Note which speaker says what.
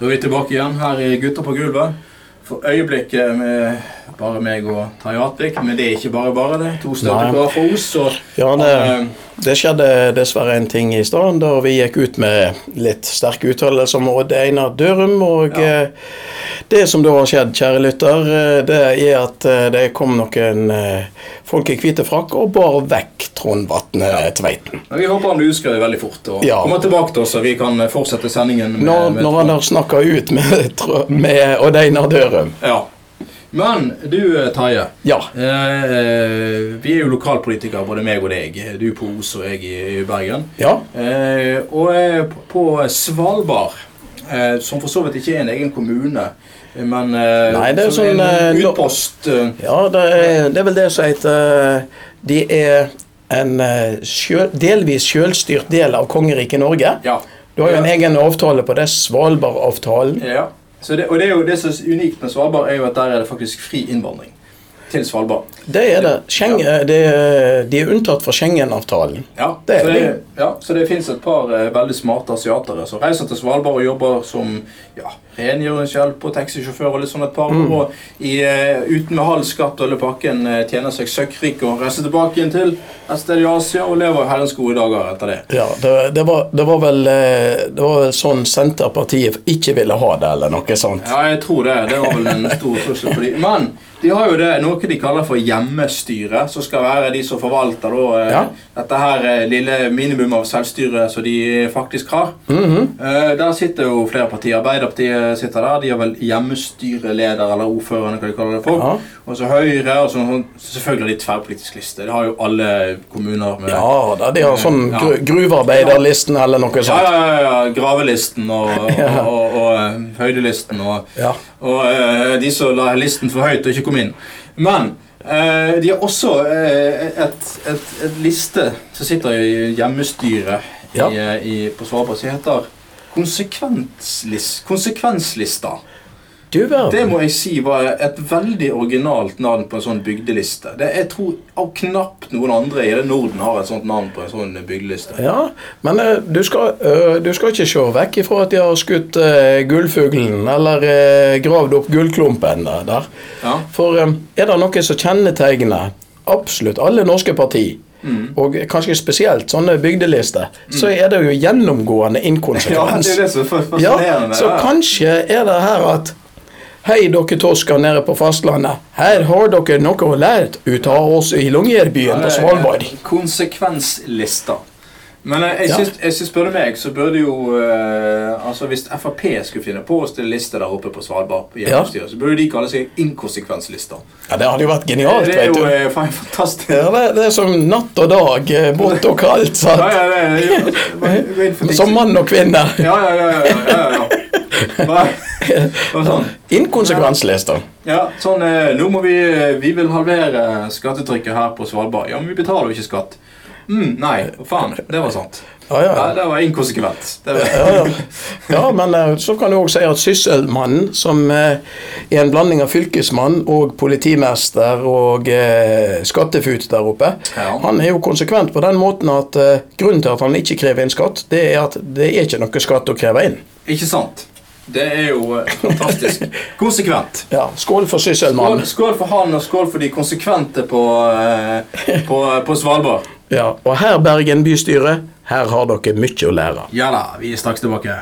Speaker 1: Da er vi tilbake igjen her i Gutter på gulvet. For øyeblikket med bare meg og Terje Atvik. Men det er ikke bare bare, det. To
Speaker 2: Nei.
Speaker 1: støttekarer for Os. Og
Speaker 2: Ja, det,
Speaker 1: og,
Speaker 2: det skjedde dessverre en ting i stad da vi gikk ut med litt sterke uttalelser om Odd Einar Dørum. Og
Speaker 1: Ja.
Speaker 2: eh, det som da har skjedd, kjære lytter, eh, det er at eh, det kom noen eh, folk i hvite frakk og bar vekk Trond Vatne Tveiten.
Speaker 1: Ja, vi håper han blir utskrevet veldig fort og
Speaker 2: Ja.
Speaker 1: kommer tilbake til oss, så vi kan fortsette sendingen. med-
Speaker 2: Når,
Speaker 1: med
Speaker 2: når han har snakka ut med, med Odd Einar Dørum.
Speaker 1: Ja. Men du, eh, Terje.
Speaker 2: Ja.
Speaker 1: Eh, vi er jo lokalpolitikere, både meg og deg. Du på Os og jeg i, i Bergen.
Speaker 2: Ja.
Speaker 1: Eh, og eh, på- Svalbard, eh, som for så vidt ikke er en egen kommune, eh, men
Speaker 2: Nei, det er sånn,
Speaker 1: en utpost
Speaker 2: Ja, det er, det er vel det som heter De er en sjøl, delvis sjølstyrt del av kongeriket Norge.
Speaker 1: Ja.
Speaker 2: Du har jo en egen avtale på det, Svalbardavtalen.
Speaker 1: ja. Så det, og det er jo det som er unikt med Svalbard, er jo at der er det faktisk fri innvandring til Svalbard.
Speaker 2: Det er det. Schengen, det er, de er unntatt fra Schengen-avtalen.
Speaker 1: Ja,
Speaker 2: Det er det.
Speaker 1: Ja, så det fins et par eh, veldig smarte asiatere som reiser til Svalbard og jobber som ja, rengjøringshjelp og taxisjåfør og litt sånn et par.
Speaker 2: Mm.
Speaker 1: år i, eh, uten med halv skatt og hele pakken eh, tjener seg søkkrik og reiser tilbake igjen til et sted i Asia og lever herrens gode dager etter det.
Speaker 2: Ja, det, det, var, det, var vel, eh, det var vel sånn Senterpartiet ikke ville ha det, eller noe sånt.
Speaker 1: Ja, jeg tror det. Det var vel en stor trussel for dem. Men de har jo det, noe de kaller for hjemmestyre, som skal være de som forvalter da, eh,
Speaker 2: Ja.
Speaker 1: dette her eh, lille minimum av selvstyre som de faktisk har.
Speaker 2: Mhm.
Speaker 1: Eh, Der sitter jo flere partier. Arbeiderpartiet sitter der. De har vel hjemmestyreleder eller ordfører, hva de kaller det for.
Speaker 2: Ja.
Speaker 1: Og så Høyre, og så selvfølgelig de tverrpolitisk liste. Det har jo alle kommuner. med
Speaker 2: Ja da, de har sånn
Speaker 1: Ja.
Speaker 2: gruvearbeiderlisten eller noe sånt.
Speaker 1: ja, ja, ja. Gravelisten og, og,
Speaker 2: Ja.
Speaker 1: og, og, eh, høydelisten og,
Speaker 2: Ja.
Speaker 1: og uh, de som la listen for høyt og ikke kom inn. Men eh, de har også eh, et, et, et liste som sitter i hjemmestyret
Speaker 2: Ja.
Speaker 1: i, eh, i, på Svalbard, som heter konsekvenslist, Konsekvenslista.
Speaker 2: Du
Speaker 1: Det må jeg si var et veldig originalt navn på en sånn bygdeliste. Det, jeg tror av knapt noen andre i Norden har et sånt navn på en sånn bygdeliste.
Speaker 2: Ja, men uh, du skal, uh, du skal ikke se vekk ifra at de har skutt uh, gullfuglen eller gravd opp gullklumpen der.
Speaker 1: Ja.
Speaker 2: For eh, er det noe som kjennetegner absolutt alle norske parti,
Speaker 1: Mm.
Speaker 2: og kanskje spesielt sånne bygdelister, så er det jo gjennomgående inkonsekvens.
Speaker 1: Ja, det er det som er fas-
Speaker 2: Ja,
Speaker 1: fascinerende.
Speaker 2: så kanskje er det her at Hei, dere tosker nede på fastlandet. Her har dere noe å lære ut av oss i Longyearbyen på Svalbard.
Speaker 1: Konsekvenslista. Men eh, jeg syns, jeg syns spør du meg, så burde jo uh, Altså Hvis Frp skulle finne på å stille liste der oppe på Svalbard, ja. så burde de kalle seg inkonsekvenslista.
Speaker 2: Ja, det hadde jo vært genialt,
Speaker 1: det er
Speaker 2: vet
Speaker 1: jo
Speaker 2: du.
Speaker 1: eh, fantastisk.
Speaker 2: Ja, det, det er som natt og dag, vått og kaldt. Sant?
Speaker 1: ja, det, det, det.
Speaker 2: Som mann og kvinne.
Speaker 1: Ja, ja, ja. ja, ja, ja, ja. Bare, bare sånn.
Speaker 2: Inkonsekvenslister.
Speaker 1: Ja, sånn eh, Nå må vi eh, Vi vil halvere skattetrykket her på Svalbard. Ja, men vi betaler jo ikke skatt. Mm, nei, faen. Det var sant.
Speaker 2: Ja,
Speaker 1: Ja,
Speaker 2: Nei,
Speaker 1: det var inkonsekvent. Det var,
Speaker 2: Ja, ja. men eh, så kan du òg si at Sysselmannen, som eh, er en blanding av fylkesmann og politimester og eh, skattefut der oppe, han er jo konsekvent på den måten at eh, grunnen til at han ikke krever inn skatt, det er at det er ikke noe skatt å kreve inn.
Speaker 1: Ikke sant? Det er jo eh, fantastisk. Konsekvent.
Speaker 2: Ja, Skål for Sysselmannen.
Speaker 1: skål for han, og skål for de konsekvente på, eh, på, på Svalbard.
Speaker 2: Ja, og her, Bergen bystyre, her har dere mye å lære.
Speaker 1: Ja da, vi er straks tilbake.